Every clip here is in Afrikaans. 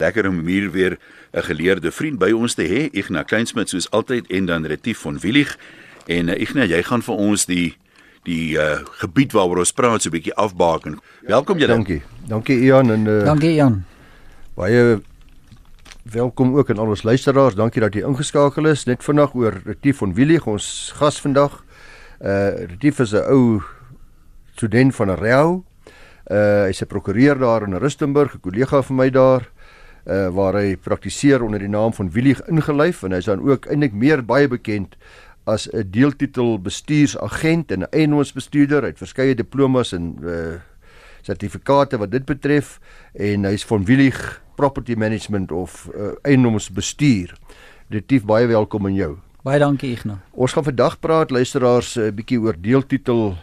Lekker om hier weer 'n geleerde vriend by ons te hê, Ignas Kleinsmid soos altyd en dan Retief van Willig. En uh, Ignas, jy gaan vir ons die die uh, gebied waaroor ons praat so 'n bietjie afbaken. Welkom julle. Dankie. Dankie Ian en uh, Dankie Jan. baie welkom ook aan al ons luisteraars. Dankie dat jy ingeskakel is. Net vandag oor Retief van Willig, ons gas vandag. Uh Retief is 'n ou student van Rao. Uh hy's 'n prokureur daar in Rustenburg, 'n kollega van my daar uh waar hy praktiseer onder die naam van Willig ingelyf en hy's dan ook eintlik meer baie bekend as 'n deeltitel bestuursagent en 'n eiendomsbestuurder. Hy het verskeie diplomas en uh sertifikate wat dit betref en hy's van Willig Property Management of uh, eiendomsbestuur. Retief baie welkom aan jou. Baie dankie Ignas. Ons gaan vandag praat luisteraars 'n uh, bietjie oor deeltitel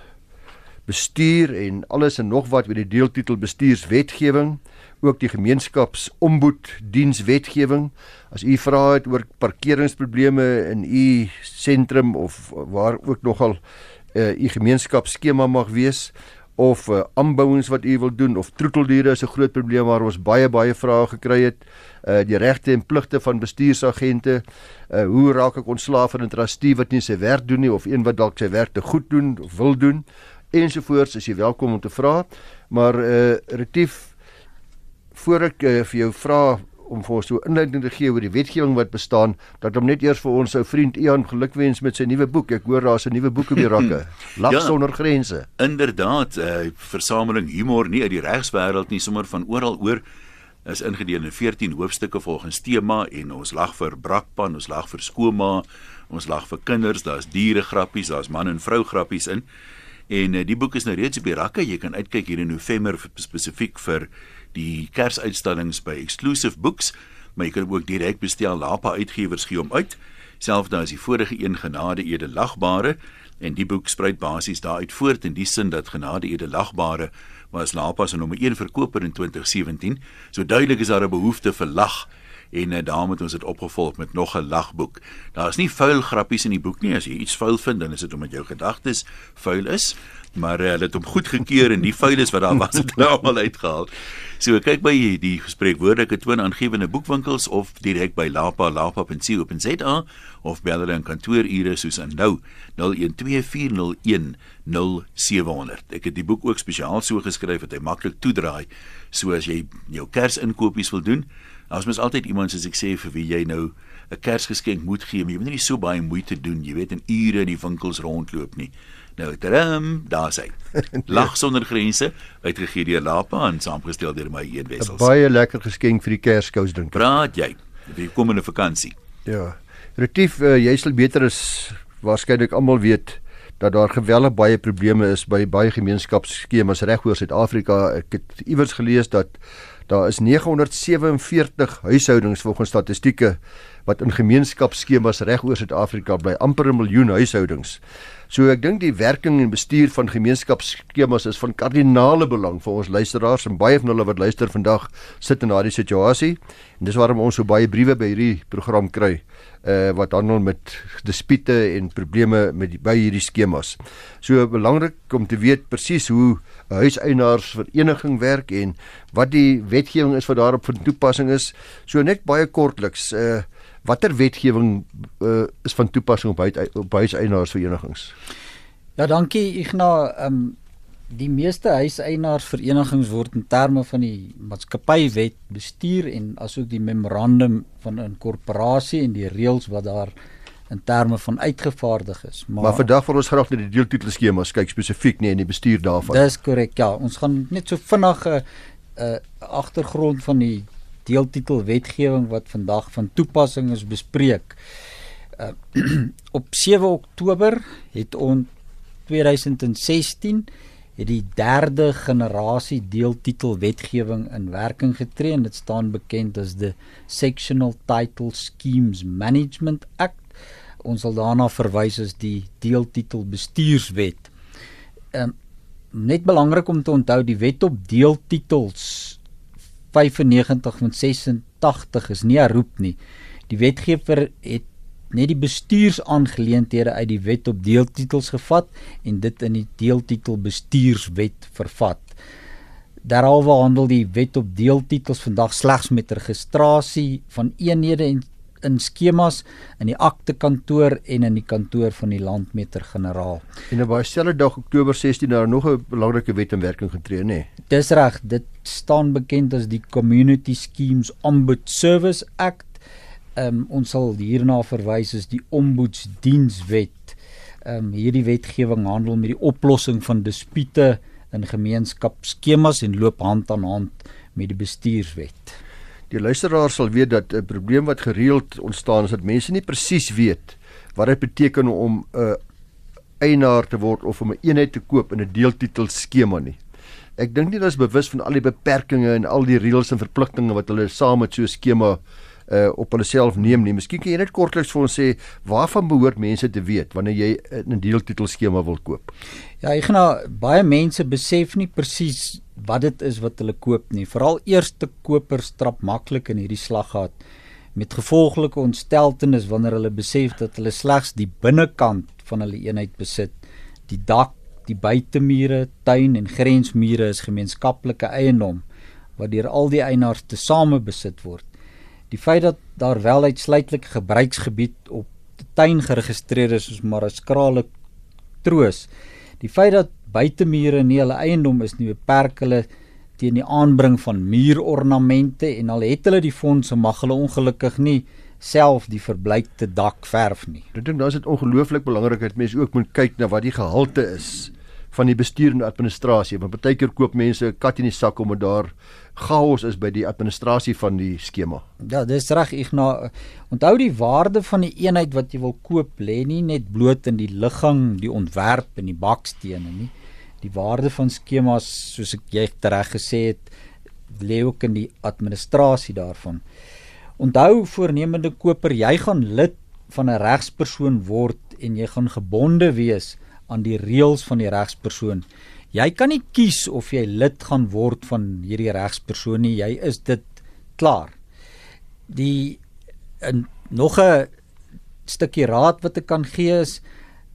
bestuur en alles en nog wat oor die deeltitel bestuurswetgewing, ook die gemeenskapsomboeddienswetgewing. As u vra het oor parkeringsprobleme in u sentrum of waar ook nogal uh, u gemeenskapsskema mag wees of uh, aanbouings wat u wil doen of troeteldiere is 'n groot probleem waar ons baie baie vrae gekry het. Uh die regte en pligte van bestuursagente. Uh hoe raak ek ontslaaf van 'n trustee wat nie sy werk doen nie of een wat dalk sy werk te goed doen of wil doen ensovoorts. Is jy welkom om te vra. Maar uh retief voor ek uh, vir jou vra om vir ons so inleiding te gee oor die wetgewing wat bestaan, dat hom net eers vir ons ou vriend Ian gelukwens met sy nuwe boek. Ek hoor daar's 'n nuwe boek op die rakke. Lag Ja. sonder grense. Inderdaad, 'n uh, versameling humor nie uit die regswêreld nie, sommer van oral oor is ingedeel in 14 hoofstukke volgens tema en ons lag vir brakpan, ons lag vir skooma, ons lag vir kinders, daar's diere grappies, daar's man en vrou grappies in. En uh, die boek is nou reeds op die rakke. Jy kan uitkyk hier in November spesifiek vir die Kersuitstallings by Exclusive Books, maar jy kan ook direk bestel. Lapa Uitgewers gee hom uit. Selfs as die vorige een Genade Edelagbare en die boek spruit basies daaruit voort in die sin dat Genade Edelagbare was Lapa se nommer 1 verkoper in 2017. So duidelik is daar 'n behoefte vir lag en uh, daarom het ons dit opgevolg met nog 'n lagboek. Daar is nie vuil grappies in die boek nie. As jy iets vuil vind, dan is dit omdat jou gedagtes vuil is, maar uh, hulle het hom goed gekeur en die vuiles wat daar was het hulle almal uitgehaal. So kyk by die gespreekwoordelike toon aangewende boekwinkels of direk by Lapa lapa.co.za of bel hulle in kantoorure soos aan nou 0124010700. Ek het die boek ook spesiaal so geskryf dat hy maklik toedraai. So as jy jou kersinkopies wil doen, daar's mos altyd iemand soos ek sê vir wie jy nou 'n Kersgeskenk moet gee, maar jy moet nie so baie moeite doen, jy weet, in ure in die winkels rondloop nie. Nou, tadam, daar's hy. Lag sonder grense, uitgegee deur Lapa en saamgestel deur my een 'n wessels. Baie lekker geskenk vir die Kerskous dink ek. Praat jy vir die komende vakansie? Ja. Retief, uh, jy sal beter as waarskynlik almal weet dat daar geweldig baie probleme is by baie gemeenskapsskemas regoor Suid-Afrika. Ek het iewers gelees dat daar is 947 huishoudings volgens statistieke wat in gemeenskapsskemas regoor Suid-Afrika bly, amper 'n miljoen huishoudings. So ek dink die werking en bestuur van gemeenskapsskemas is van kardinale belang vir ons luisteraars en baie van hulle wat luister vandag sit in daardie situasie. En dis waarom ons so baie briewe by hierdie program kry uh wat handel met dispute en probleme met die, by hierdie skemas. So belangrik om te weet presies hoe 'n huiseienaarsvereniging werk en wat die wetgewing is wat daarop van toepassing is. So net baie kortliks uh watter wetgewing uh, is van toepassing op huis, op huiseienaarsverenigings? Ja, dankie Ignas. Ehm um, die meeste huiseienaarsverenigings word in terme van die maatskappywet bestuur en asook die memorandum van inkorporasie en die reëls wat daar in terme van uitgevaardig is. Maar, maar vandag wil ons graag na die deeltitelskemas kyk spesifiek nie in die bestuur daarvan. Dis korrek. Ja, ons gaan net so vinnig 'n uh, uh, agtergrond van die deeltitel wetgewing wat vandag van toepassing is bespreek. Uh, op 7 Oktober het ons 2016 het die derde generasie deeltitel wetgewing in werking getree en dit staan bekend as die Sectional Title Schemes Management Act. Ons sal daarna verwys as die deeltitel bestuurswet. Ehm um, net belangrik om te onthou die wet op deeltitels 95 van 86 is nie herroep nie. Die wetgewer het net die bestuursaangeleenthede uit die wet op deeltitels gevat en dit in die deeltitel bestuurswet vervat. Derhalwe handel die wet op deeltitels vandag slegs met registrasie van eenhede en in skemas in die aktekantoor en in die kantoor van die landmeter-generaal. En op baie selfde dag Oktober 16 daar nog 'n belangrike wet in werking getree, nê? Nee. Dis reg, dit staan bekend as die Community Schemes Ombud Service Act. Um, ons sal hierna verwys as die Ombudsdienswet. Um, hierdie wetgewing handel met die oplossing van dispute in gemeenskapsskemas en loop hand aan hand met die bestuurswet. Die luisteraar sal weet dat 'n probleem wat gereeld ontstaan is dat mense nie presies weet wat dit beteken om 'n uh, eienaar te word of om 'n eenheid te koop in 'n deeltitel skema nie. Ek dink nie hulle is bewus van al die beperkings en al die reëls en verpligtinge wat hulle saam met so 'n skema uh op hulle self neem nie. Miskien kan jy net kortliks vir ons sê waarvan behoort mense te weet wanneer jy 'n deeltitel skema wil koop? Ja, ek gaan baie mense besef nie presies wat dit is wat hulle koop nie. Veral eerste kopers trap maklik in hierdie slaggat met gevolglike ontsteltenis wanneer hulle besef dat hulle slegs die binnekant van hulle eenheid besit. Die dak, die buitemure, tuin en grensmure is gemeenskaplike eiendom wat deur al die eienaars tesame besit word. Die feit dat daar wel uitsluitlik gebruiksgebied op tuin geregistreer is is maar 'n skrale troos. Die feit dat buitemure nie hulle eiendom is nie, beperk hulle teen die aanbring van muurornamente en al het hulle die fondse mag hulle ongelukkig nie self die verbleikte dak verf nie. Ek dink dan is dit ongelooflik belangrik dat mense ook moet kyk na wat die gehalte is van die bestuur en administrasie want baie keer koop mense 'n kat in die sak omdat daar chaos is by die administrasie van die skema. Ja, dis reg nou onthou die waarde van die eenheid wat jy wil koop lê nie net bloot in die ligging, die ontwerp en die bakstene nie. Die waarde van skemas soos ek jy reg gesê het lê ook in die administrasie daarvan. Onthou voornemende koper, jy gaan lid van 'n regspersoon word en jy gaan gebonde wees aan die reëls van die regspersoon. Jy kan nie kies of jy lid gaan word van hierdie regspersoon nie. Jy is dit klaar. Die en nog 'n stukkie raad wat ek kan gee is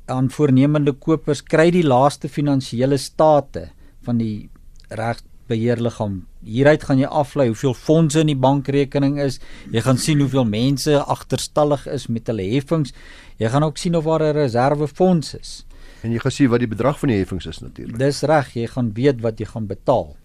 aan voornemende kopers kry die laaste finansiële state van die regsbeheerliggaam. Hieruit gaan jy aflei hoeveel fondse in die bankrekening is. Jy gaan sien hoeveel mense agterstallig is met hulle heffings. Jy gaan ook sien of daar 'n reservefonds is. En jy gaan sien wat die bedrag van die heffings is natuurlik. Dis reg, jy gaan weet wat jy gaan betaal.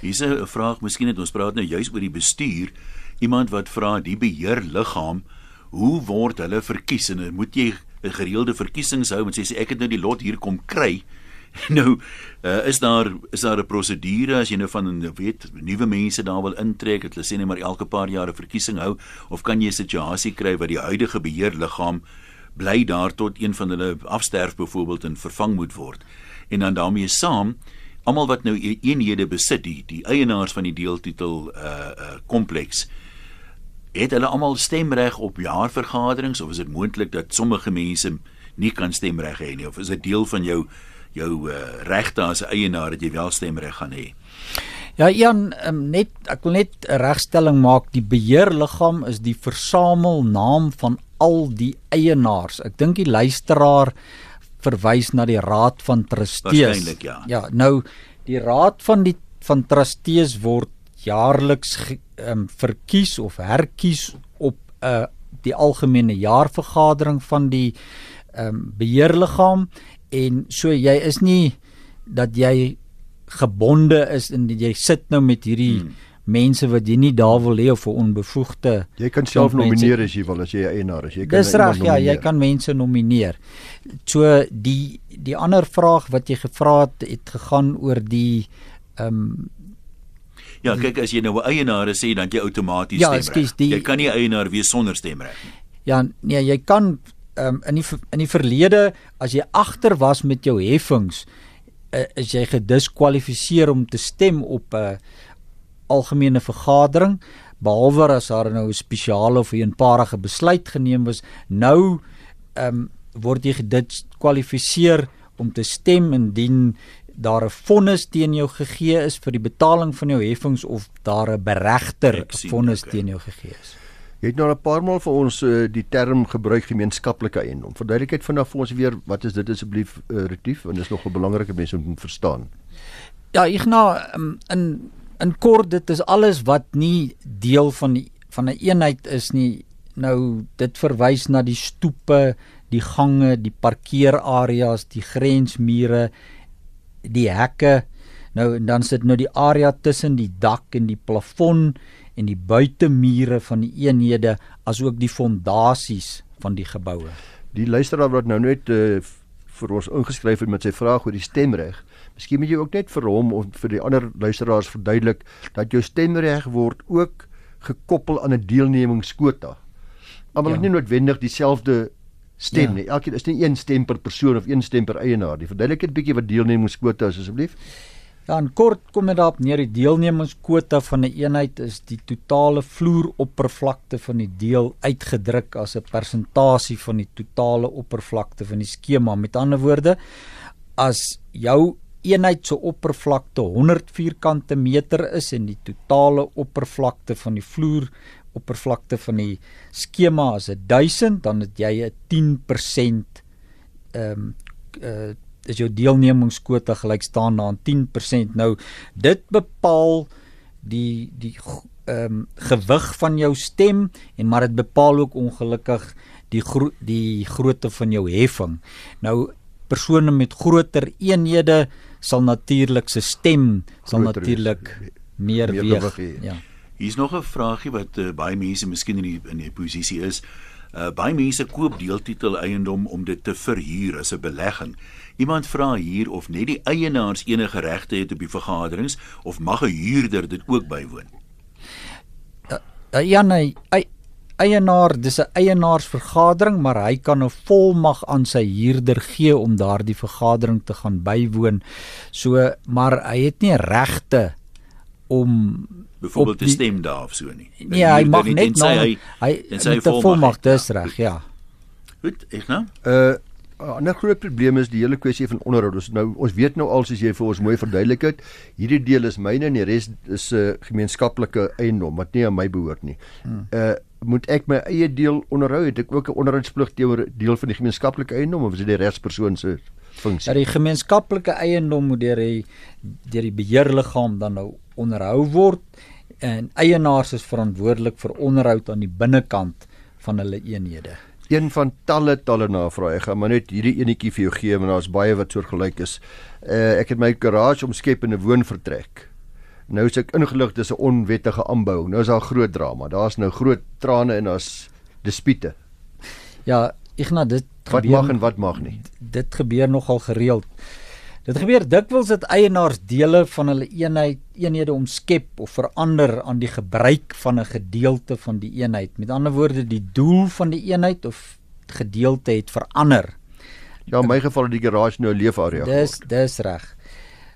Hier's 'n vraag, miskien het ons praat nou juis oor die bestuur. Iemand wat vra die beheerliggaam, hoe word hulle verkies en moet jy 'n gereelde verkiesings hou en sê ek het nou die lot hier kom kry? Nou, uh, is daar is daar 'n prosedure as jy nou van weet nuwe mense daar wil intrek, het hulle sê net maar elke paar jaar 'n verkiesing hou of kan jy 'n situasie kry wat die huidige beheerliggaam bly daar tot een van hulle afsterf byvoorbeeld en vervang moet word. En dan daarmee saam almal wat nou e-, eenhede besit, die die eienaars van die deeltitel uh uh kompleks het hulle almal stemreg op jaarvergaderings of is dit moontlik dat sommige mense nie kan stemreg hê nie of is dit deel van jou jou uh, regte as eienaar dat jy wel stemreg gaan hê? Ja, Jan, um, net ek wil net 'n regstelling maak. Die beheerliggaam is die versamelnaam van al die eienaars. Ek dink die luisteraar verwys na die raad van trustees. Waarskynlik ja. Ja, nou die raad van die van trustees word jaarliks ehm um, verkies of herkies op 'n uh, die algemene jaarvergadering van die ehm um, beheerliggaam en so jy is nie dat jy gebonde is en jy sit nou met hierdie hmm mense wat jy nie daar wil hê of 'n onbevoegde jy kan self nomineer as jy wil as jy eienaar is jy kan Dis reg ja jy kan mense nomineer so die die ander vraag wat jy gevra het het gegaan oor die ehm um, Ja, kyk as jy nou 'n eienaar is, dan jy outomaties ja, stemreg. Jy kan nie eienaar wees sonder stemreg nie. Ja, nee, jy kan ehm um, in die in die verlede as jy agter was met jou heffings, uh, is jy gediskwalifiseer om te stem op 'n uh, algemene vergadering behalwe as daar nou 'n spesiale of 'n eenparige besluit geneem was nou ehm um, word jy gediskwalifiseer om te stem indien daar 'n vonnis teen jou gegee is vir die betaling van jou heffings of daar 'n beregter vonnis okay. teen jou gegee is. Jy het nou 'n paar maal vir ons uh, die term gebruik gemeenskaplike eiendom. Verduidelikheid vanaf vir ons weer wat is dit asseblief uh, retief want dit is nog 'n belangrike mens om te verstaan. Ja, Igna um, in in kort dit is alles wat nie deel van die van 'n een eenheid is nie. Nou dit verwys na die stoepe, die gange, die parkeerareas, die grensmure, die hekke. Nou en dan sit nou die area tussen die dak en die plafon en die buitemure van die eenhede asook die fondasies van die geboue. Die luisteraar wat nou net uh, vir ons ingeskryf het met sy vraag oor die stemreg. Miskien moet jy ook net vir hom of vir die ander luisteraars verduidelik dat jou stemreg word ook gekoppel aan 'n deelnemingskwota. Almal ja. nie noodwendig dieselfde stem ja. nie. Elkeen is nie een stem per persoon of een stem per eienaar nie. Verduidelik net 'n bietjie wat deelnemingskwota is asseblief. Ja, en kort kom dit daarop neer die deelnemingskwota van 'n een eenheid is die totale vloeroppervlakte van die deel uitgedruk as 'n persentasie van die totale oppervlakte van die skema. Met ander woorde, as jou eenheid se oppervlakte 100 vierkante meter is en die totale oppervlakte van die vloer oppervlakte van die skema is 1000 dan het jy 'n 10% ehm um, uh, is jou deelnemingskwota gelyk staan aan 10%. Nou dit bepaal die die ehm um, gewig van jou stem en maar dit bepaal ook ongelukkig die gro die grootte van jou heffing. Nou persone met groter eenhede sal natuurlik se stem sal natuurlik meer, meer weeg. Ja. Hier's nog 'n vraagie wat uh, baie mense miskien in die in die posisie is. Uh, baie mense koop deeltitel eiendom om dit te verhuur as 'n belegging. Iemand vra hier of net die eienaars enige regte het op die vergaderings of mag 'n huurder dit ook bywoon. Uh, uh, ja nee, eienaar, dis 'n eienaarsvergadering, maar hy kan 'n volmag aan sy huurder gee om daardie vergadering te gaan bywoon. So, maar hy het nie regte om byvoorbeeld te stem daar of so nie. Nee, hy mag net nou hy hy het 'n volmag, dis reg, ja. Goed, ek nou. Uh 'n ander groot probleem is die hele kwessie van onderhoud. Ons nou ons weet nou al soos jy vir ons mooi verduidelik het, hierdie deel is myne en die res is 'n uh, gemeenskaplike eiendom wat nie aan my behoort nie. Uh moet ek my eie deel onderhou? Het ek ook 'n onderhoudsplig teenoor deel van die gemeenskaplike eiendom of is dit die regspersoon se funksie? Ja, die gemeenskaplike eiendom moet deur die deur die beheerliggaam dan nou onderhou word en eienaars is verantwoordelik vir onderhoud aan die binnekant van hulle eenhede. Een van talle talle navrae. Ek gaan maar net hierdie enetjie vir jou gee want daar's baie wat soortgelyk is. Uh, ek het my garage omskep in 'n woonvertrek. Nou is ek ingelig dis 'n onwettige aanbou. Nou is daar groot drama. Daar's nou groot trane en daar's dispute. Ja, Ignas, dit wat gebeur, mag en wat mag nie. Dit gebeur nogal gereeld. Dit gebeur dikwels dat eienaars dele van hulle eenheid eenhede omskep of verander aan die gebruik van 'n gedeelte van die eenheid. Met ander woorde, die doel van die eenheid of gedeelte het verander. Ja, in my geval het die garage nou 'n leefarea geword. Dis dis reg.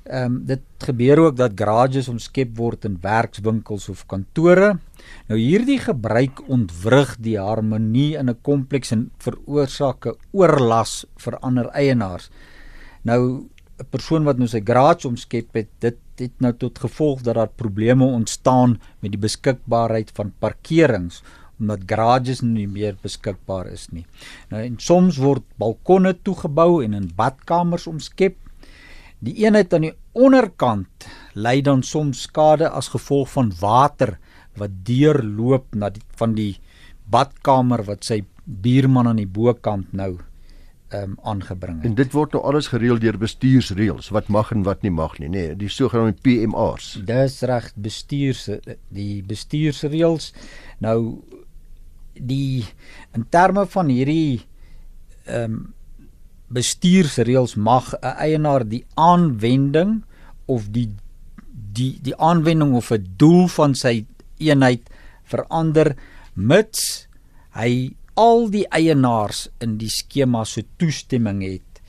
Ehm um, dit gebeur ook dat garages omskep word in werkswinkels of kantore. Nou hierdie gebruik ontwrig die harmonie in 'n kompleks en veroorsaak 'n oorlas vir ander eienaars. Nou 'n persoon wat nou sy garage omskep het, dit het nou tot gevolg dat daar probleme ontstaan met die beskikbaarheid van parkerings omdat garages nie meer beskikbaar is nie. Nou en soms word balkonne toegebou en in badkamers omskep. Die eenheid aan die onderkant ly dan soms skade as gevolg van water wat deurloop na die van die badkamer wat sy buurman aan die bokant nou um, aangebring het. En dit word nou alles gereël deur bestuursreëls wat mag en wat nie mag nie, nê, nee, die sogenaamde PMRs. Dis reg, bestuurs die bestuursreëls. Nou die in terme van hierdie ehm um, bestuursreëls mag 'n eienaar die aanwending of die die die aanwending of 'n doel van sy eenheid verander mits hy al die eienaars in die skema se toestemming het.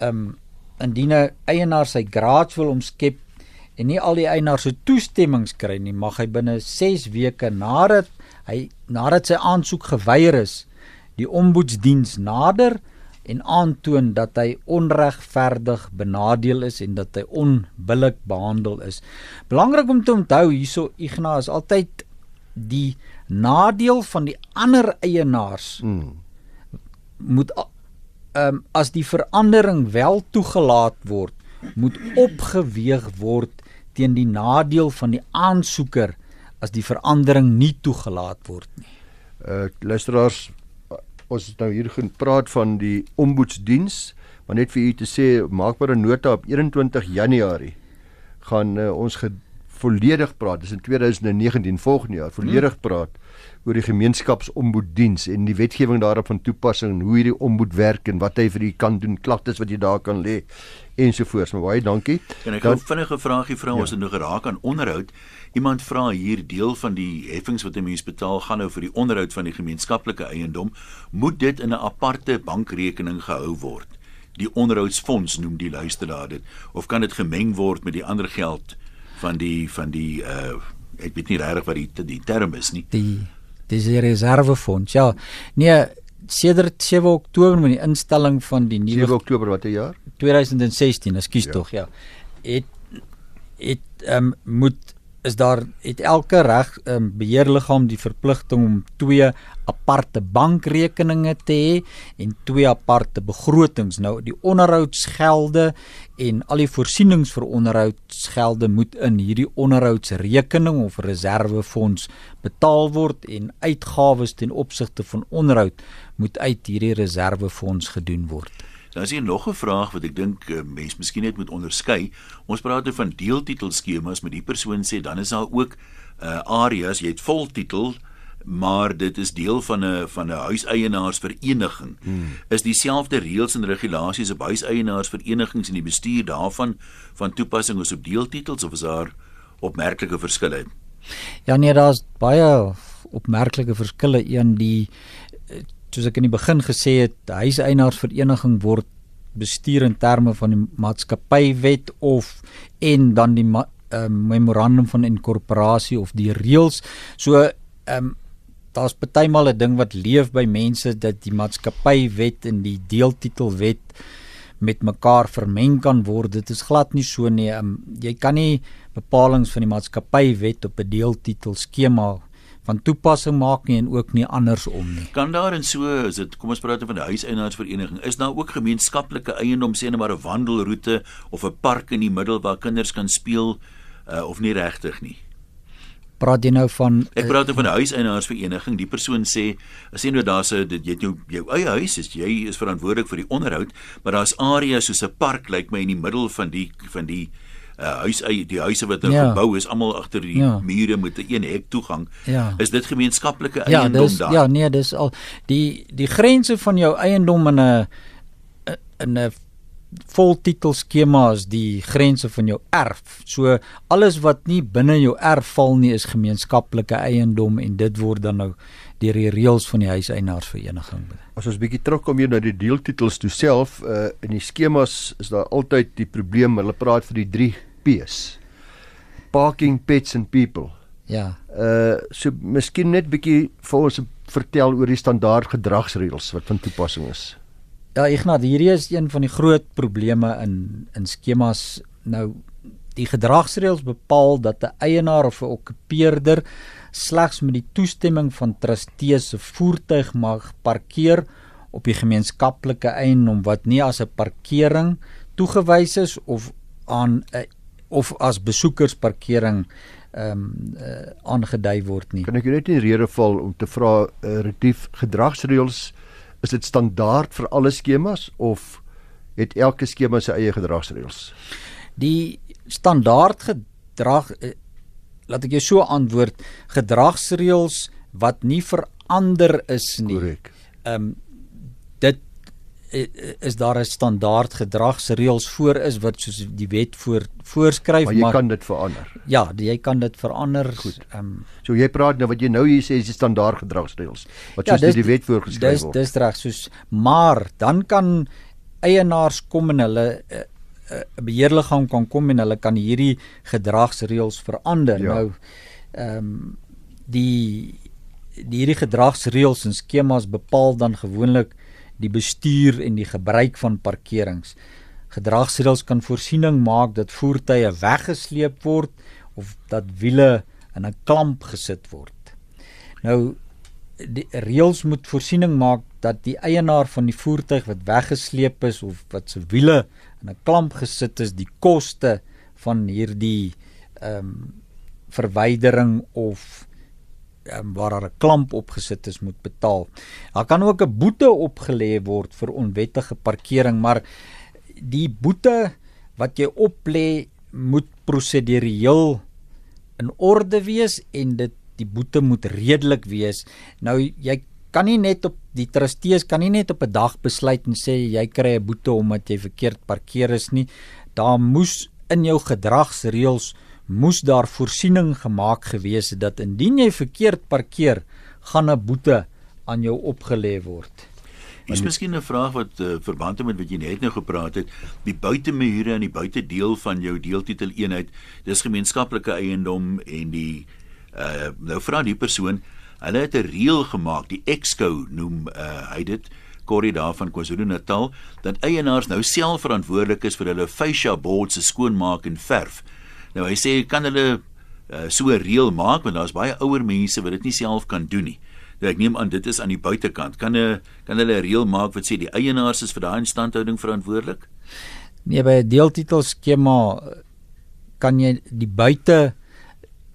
Um indien 'n eienaar sy garage wil omskep en nie al die eienaars se toestemmings kry nie, mag hy binne 6 weke nadat hy nadat sy aansoek geweier is, die omboetsdiens nader en aantoon dat hy onregverdig benadeel is en dat hy onbillik behandel is. Belangrik om te onthou hierso Ignas is altyd die nadeel van die ander eienaars hmm. moet um, as die verandering wel toegelaat word moet opgeweeg word teen die nadeel van die aansoeker as die verandering nie toegelaat word nie. Uh luisteraars, ons het nou hier gepraat van die ombudsdiens, maar net vir u te sê, maak maar 'n nota op 21 Januarie gaan uh, ons volledig praat, dis in 2019 volgende jaar, volledig hmm. praat oor die gemeenskapsomboeddiens en die wetgewing daarop van toepassing en hoe hierdie omboed werk en wat hy vir u kan doen, klagtes wat jy daar kan lê ensovoorts. Maar baie dankie. En ek het 'n vinnige vraagie vra ja. ons het nou geraak aan onderhoud. Iemand vra hier deel van die heffings wat 'n mens betaal gaan nou vir die onderhoud van die gemeenskaplike eiendom, moet dit in 'n aparte bankrekening gehou word? Die onderhoudsfonds noem die luisteraar dit of kan dit gemeng word met die ander geld van die van die uh ek weet nie regtig wat die die term is nie. Die dis die reservefonds. Ja. Nee, sedert 7 Oktober met die instelling van die nuwe 7 Oktober watter jaar? 2016, ekskuus ja. tog, ja. Het het ehm um, moet is daar het elke reg um, beheerliggaam die verpligting om twee aparte bankrekeninge te hê en twee aparte begrotings. Nou die onderhoudsgelde en al die voorsienings vir onderhoudsgelde moet in hierdie onderhoudsrekening of reservefonds betaal word en uitgawes ten opsigte van onderhoud moet uit hierdie reservefonds gedoen word. Dan is hier nog 'n vraag wat ek dink uh, mens miskien net moet onderskei. Ons praat oor van deeltitelskemas met die persoon sê dan is daar ook uh areas, jy het voltitel, maar dit is deel van 'n van 'n huiseienaarsvereniging. Hmm. Is dieselfde reëls en regulasies op huiseienaarsverenigings en die bestuur daarvan van toepassing as op deeltitels of is daar opmerklike verskille? Ja nee, daar's baie opmerklike verskille. Een die soos ek in die begin gesê het, huiseienaarsvereniging word bestuur in terme van die maatskappywet of en dan die uh, memorandum van inkorporasie of die reëls. So ehm um, daar's partymal 'n ding wat leef by mense dat die maatskappywet en die deeltitelwet met mekaar vermeng kan word. Dit is glad nie so nie. Um, jy kan nie bepalinge van die maatskappywet op 'n deeltitel skema van toepassing maak nie en ook nie andersom nie. Kan daar en so is dit kom ons praat van die huiseienaarsvereniging is daar ook gemeenskaplike eiendom sê net maar 'n wandelroete of 'n park in die middel waar kinders kan speel uh, of nie regtig nie. Praat jy nou van Ek praat nou van 'n huiseienaarsvereniging. Die persoon sê as jy nou daar's 'n dit jy het jou jou eie huis is jy is verantwoordelik vir die onderhoud, maar daar's areas soos 'n park lyk my in die middel van die van die uh, huis die huise wat nou ja. gebou is almal agter die ja. mure met 'n een hek toegang. Ja. Is dit gemeenskaplike ja, eiendom dis, daar? Ja, nee, dis al die die grense van jou eiendom in 'n in 'n voltitel skema is die grense van jou erf. So alles wat nie binne jou erf val nie is gemeenskaplike eiendom en dit word dan nou deur die reëls van die huiseienaarsvereniging. As ons bietjie terugkom hier na die deeltitels toe self, uh in die skemas is daar altyd die probleem, hulle praat vir die 3 P's. Parking pets and people. Ja. Uh so miskien net bietjie vir ons vertel oor die standaard gedragsreëls wat van toepassing is. Ja, Ignat, hierdie is een van die groot probleme in in skemas. Nou die gedragsreëls bepaal dat 'n eienaar of 'n okkupeerder slegs met die toestemming van trustees se voertuig mag parkeer op die gemeenskaplike eiendom wat nie as 'n parkering toegewys is of aan 'n of as besoekersparkering ehm um, uh, aangedui word nie. Kan ek net in rede val om te vra uh, retief gedragsreëls is dit standaard vir alle skemas of het elke skema sy eie gedragsreëls? Die standaard gedrag uh, laat ek jou so antwoord gedragsreëls wat nie verander is nie. Korrek. Ehm um, is daar 'n standaard gedragsreëls voor is wat soos die wet voor voorskryf maar jy maar, kan dit verander. Ja, jy kan dit verander. Goed. Ehm um, so jy praat nou wat jy nou hier sê is die standaard gedragsreëls wat ja, soos dis, die wet voorgeskryf word. Dis dis reg soos maar dan kan eienaars kom en hulle 'n uh, uh, beheerliggaam kan kom en hulle kan hierdie gedragsreëls verander. Ja. Nou ehm um, die die hierdie gedragsreëls en skemas bepaal dan gewoonlik die bestuur en die gebruik van parkerings. Gedragsreëls kan voorsiening maak dat voertuie weggesleep word of dat wiele in 'n klamp gesit word. Nou die reëls moet voorsiening maak dat die eienaar van die voertuig wat weggesleep is of wat se wiele in 'n klamp gesit is, die koste van hierdie ehm um, verwydering of um, waar daar 'n klamp opgesit is moet betaal. Daar kan ook 'n boete opgelê word vir onwettige parkering, maar die boete wat jy oplê moet prosedureel in orde wees en dit die boete moet redelik wees. Nou jy kan nie net op die trustees kan nie net op 'n dag besluit en sê jy kry 'n boete omdat jy verkeerd parkeer is nie. Daar moes in jou gedragsreëls moes daar voorsiening gemaak gewees het dat indien jy verkeerd parkeer, gaan 'n boete aan jou opgelê word. Dis miskien 'n vraag wat uh, verband het met wat jy net nou gepraat het, die buitemure en die buitedeel van jou deeltitel eenheid, dis gemeenskaplike eiendom en die uh nou vra die persoon, hulle het 'n reël gemaak, die Exco noem uh hy dit Corrie daar van KwaZulu-Natal dat eienaars nou self verantwoordelik is vir hulle fascia boards se skoonmaak en verf. Nou hy sê kan hulle uh, so 'n reël maak want daar's baie ouer mense wat dit nie self kan doen nie. Nou ek neem aan dit is aan die buitekant. Kan 'n kan hulle 'n reël maak wat sê die eienaars is vir daai instandhouding verantwoordelik? Nee, by 'n deeltitel skema kan jy die buite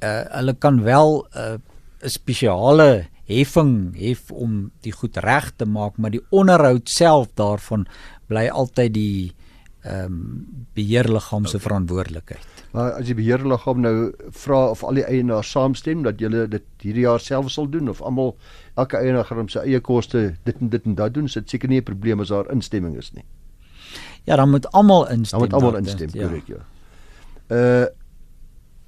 uh, hulle kan wel eh, 'n uh, spesiale heffing hef om die goed reg te maak, maar die onderhoud self daarvan bly altyd die ehm um, beheerliggaam se okay. verantwoordelikheid. Maar as die beheerliggaam nou vra of al die eienaars saamstem dat julle dit hierdie jaar self sal doen of almal elke eienaar gaan sy eie koste dit en dit en dat doen, sit seker nie 'n probleem as daar instemming is nie. Ja, dan moet almal instem. Dan moet almal instem, korrek, ja. Uh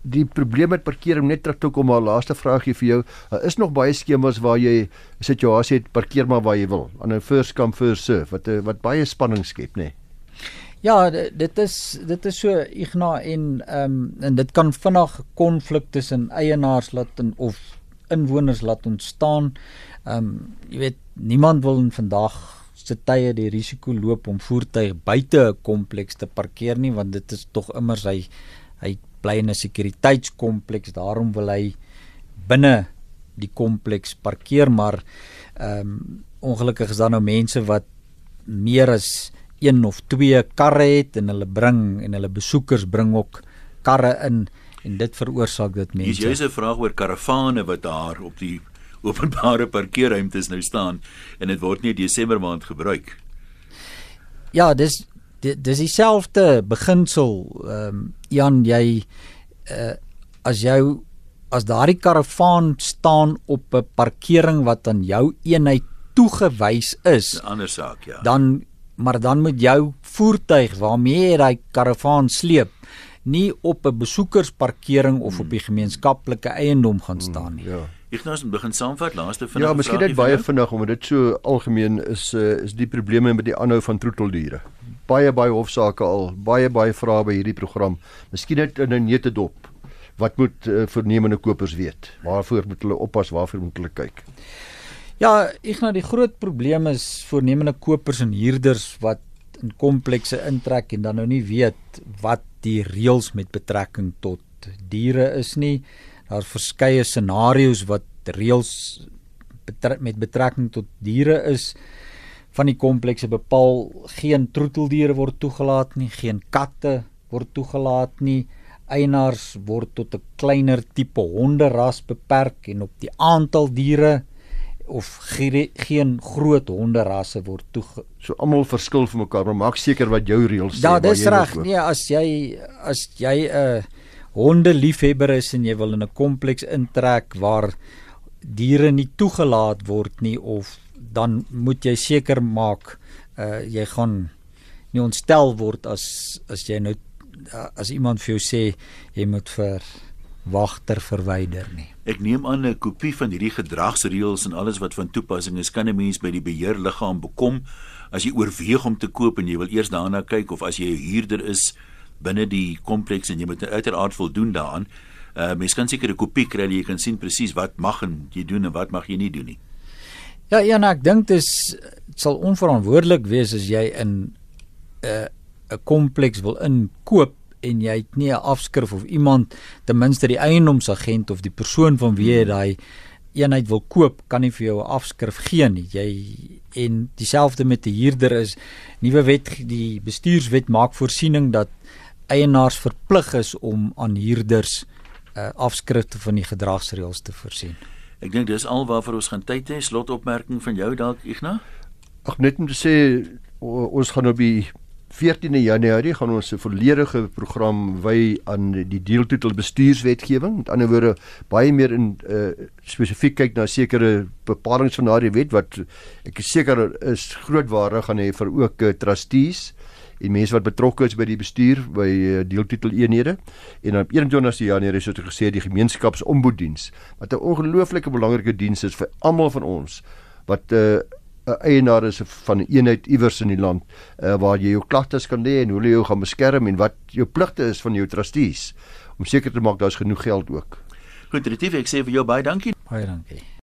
die probleem met parkering net terug toe kom maar laaste vraagie vir jou. Daar is nog baie skemas waar jy 'n situasie het parkeer maar waar jy wil. Aan 'n first come first serve wat wat baie spanning skep, nê. Nee. Ja, dit is dit is so igna en ehm um, en dit kan vinnig konflik tussen eienaars laat en of inwoners laat ontstaan. Ehm um, jy weet niemand wil in vandag se tye die risiko loop om voertuie buite 'n kompleks te parkeer nie want dit is tog immers hy hy bly in 'n sekuriteitskompleks daarom wil hy binne die kompleks parkeer maar ehm um, ongelukkig is daar nou mense wat meer as een of twee karre het en hulle bring en hulle besoekers bring ook karre in en dit veroorsaak dit mense. Dis jy's 'n vraag oor karavane wat daar op die openbare parkeerruimtes nou staan en dit word nie Desember maand gebruik. Ja, dis dis dieselfde beginsel. Ehm um, Jan, jy uh as jy as daardie karavaan staan op 'n parkering wat aan jou eenheid toegewys is, 'n ander saak, ja. Dan maar dan moet jou voertuig waarmee jy daai karavaan sleep nie op 'n besoekersparkering of op die hmm. gemeenskaplike eiendom gaan hmm, staan nie. Ja. Ignas begin saamvat laaste vinnig. Ja, miskien net baie vinnig omdat dit so algemeen is uh, is die probleme met die aanhou van troeteldiere. Baie baie hofsaake al, baie baie vrae by hierdie program. Miskien net in 'n nette dop. Wat moet uh, voornemende kopers weet? Waarvoor moet hulle oppas? Waarvoor moet hulle kyk? Ja, ek nou die groot probleem is voornemende kopers en huurders wat in komplekse intrek en dan nou nie weet wat die reëls met betrekking tot diere is nie. Daar's verskeie scenario's wat reëls betrek, met betrekking tot diere is van die komplekse bepaal geen troeteldiere word toegelaat nie, geen katte word toegelaat nie. Eienaars word tot 'n kleiner tipe honderas beperk en op die aantal diere of geen groot honderasse word toe so almal verskil van mekaar maar maak seker wat jou reëls sê ja dis reg. nee as jy as jy 'n uh, hondeliefhebber is en jy wil in 'n kompleks intrek waar diere nie toegelaat word nie of dan moet jy seker maak uh, jy gaan nie ontstel word as as jy nou as iemand vir jou sê jy moet vir wagter verwyder nie. Ek neem aan 'n kopie van hierdie gedragsreëls en alles wat van toepassing is, kan 'n mens by die beheerliggaam bekom as jy oorweeg om te koop en jy wil eers daarna kyk of as jy 'n huurder is binne die kompleks en jy moet uiteraard voldoen daaraan. Uh mens kan seker 'n kopie kry, jy kan sien presies wat mag en jy doen en wat mag jy nie doen nie. Ja, ja, nou, ek dink dit sal onverantwoordelik wees as jy in 'n uh, 'n kompleks wil inkoop en jy het nie 'n afskrif of iemand ten minste die eiendomsagent of die persoon van wie jy daai eenheid wil koop, kan nie vir jou 'n afskrif gee nie. Jy en dieselfde met 'n die huurder is nuwe wet die bestuurswet maak voorsiening dat eienaars verplig is om aan huurders uh, afskrifte van die gedragsreëls te voorsien. Ek dink dis al waarvoor ons gaan tyd hê. Slotopmerking van jou dalk Ignas? Ag net om te sê ons gaan op die 14de Januarie gaan ons 'n volledige program wy aan die deeltitel bestuurswetgewing. Met ander woorde, baie meer in uh, spesifiek kyk na sekere bepalinge van daardie wet wat ek is seker is groot waarde gaan hê vir ook uh, trustees en mense wat betrokke is by die bestuur by uh, deeltitel eenhede. En op 21 Januarie is dit gesê die gemeenskapsomboeddiens wat 'n ongelooflike belangrike diens is vir almal van ons wat 'n uh, 'n eienaar is van 'n eenheid iewers in die land uh, waar jy jou klagtes kan lê en hoe jy jou gaan beskerm en wat jou pligte is van jou trustees om seker te maak daar's genoeg geld ook. Goed, Retief, ek sê vir jou baie dankie. Baie dankie.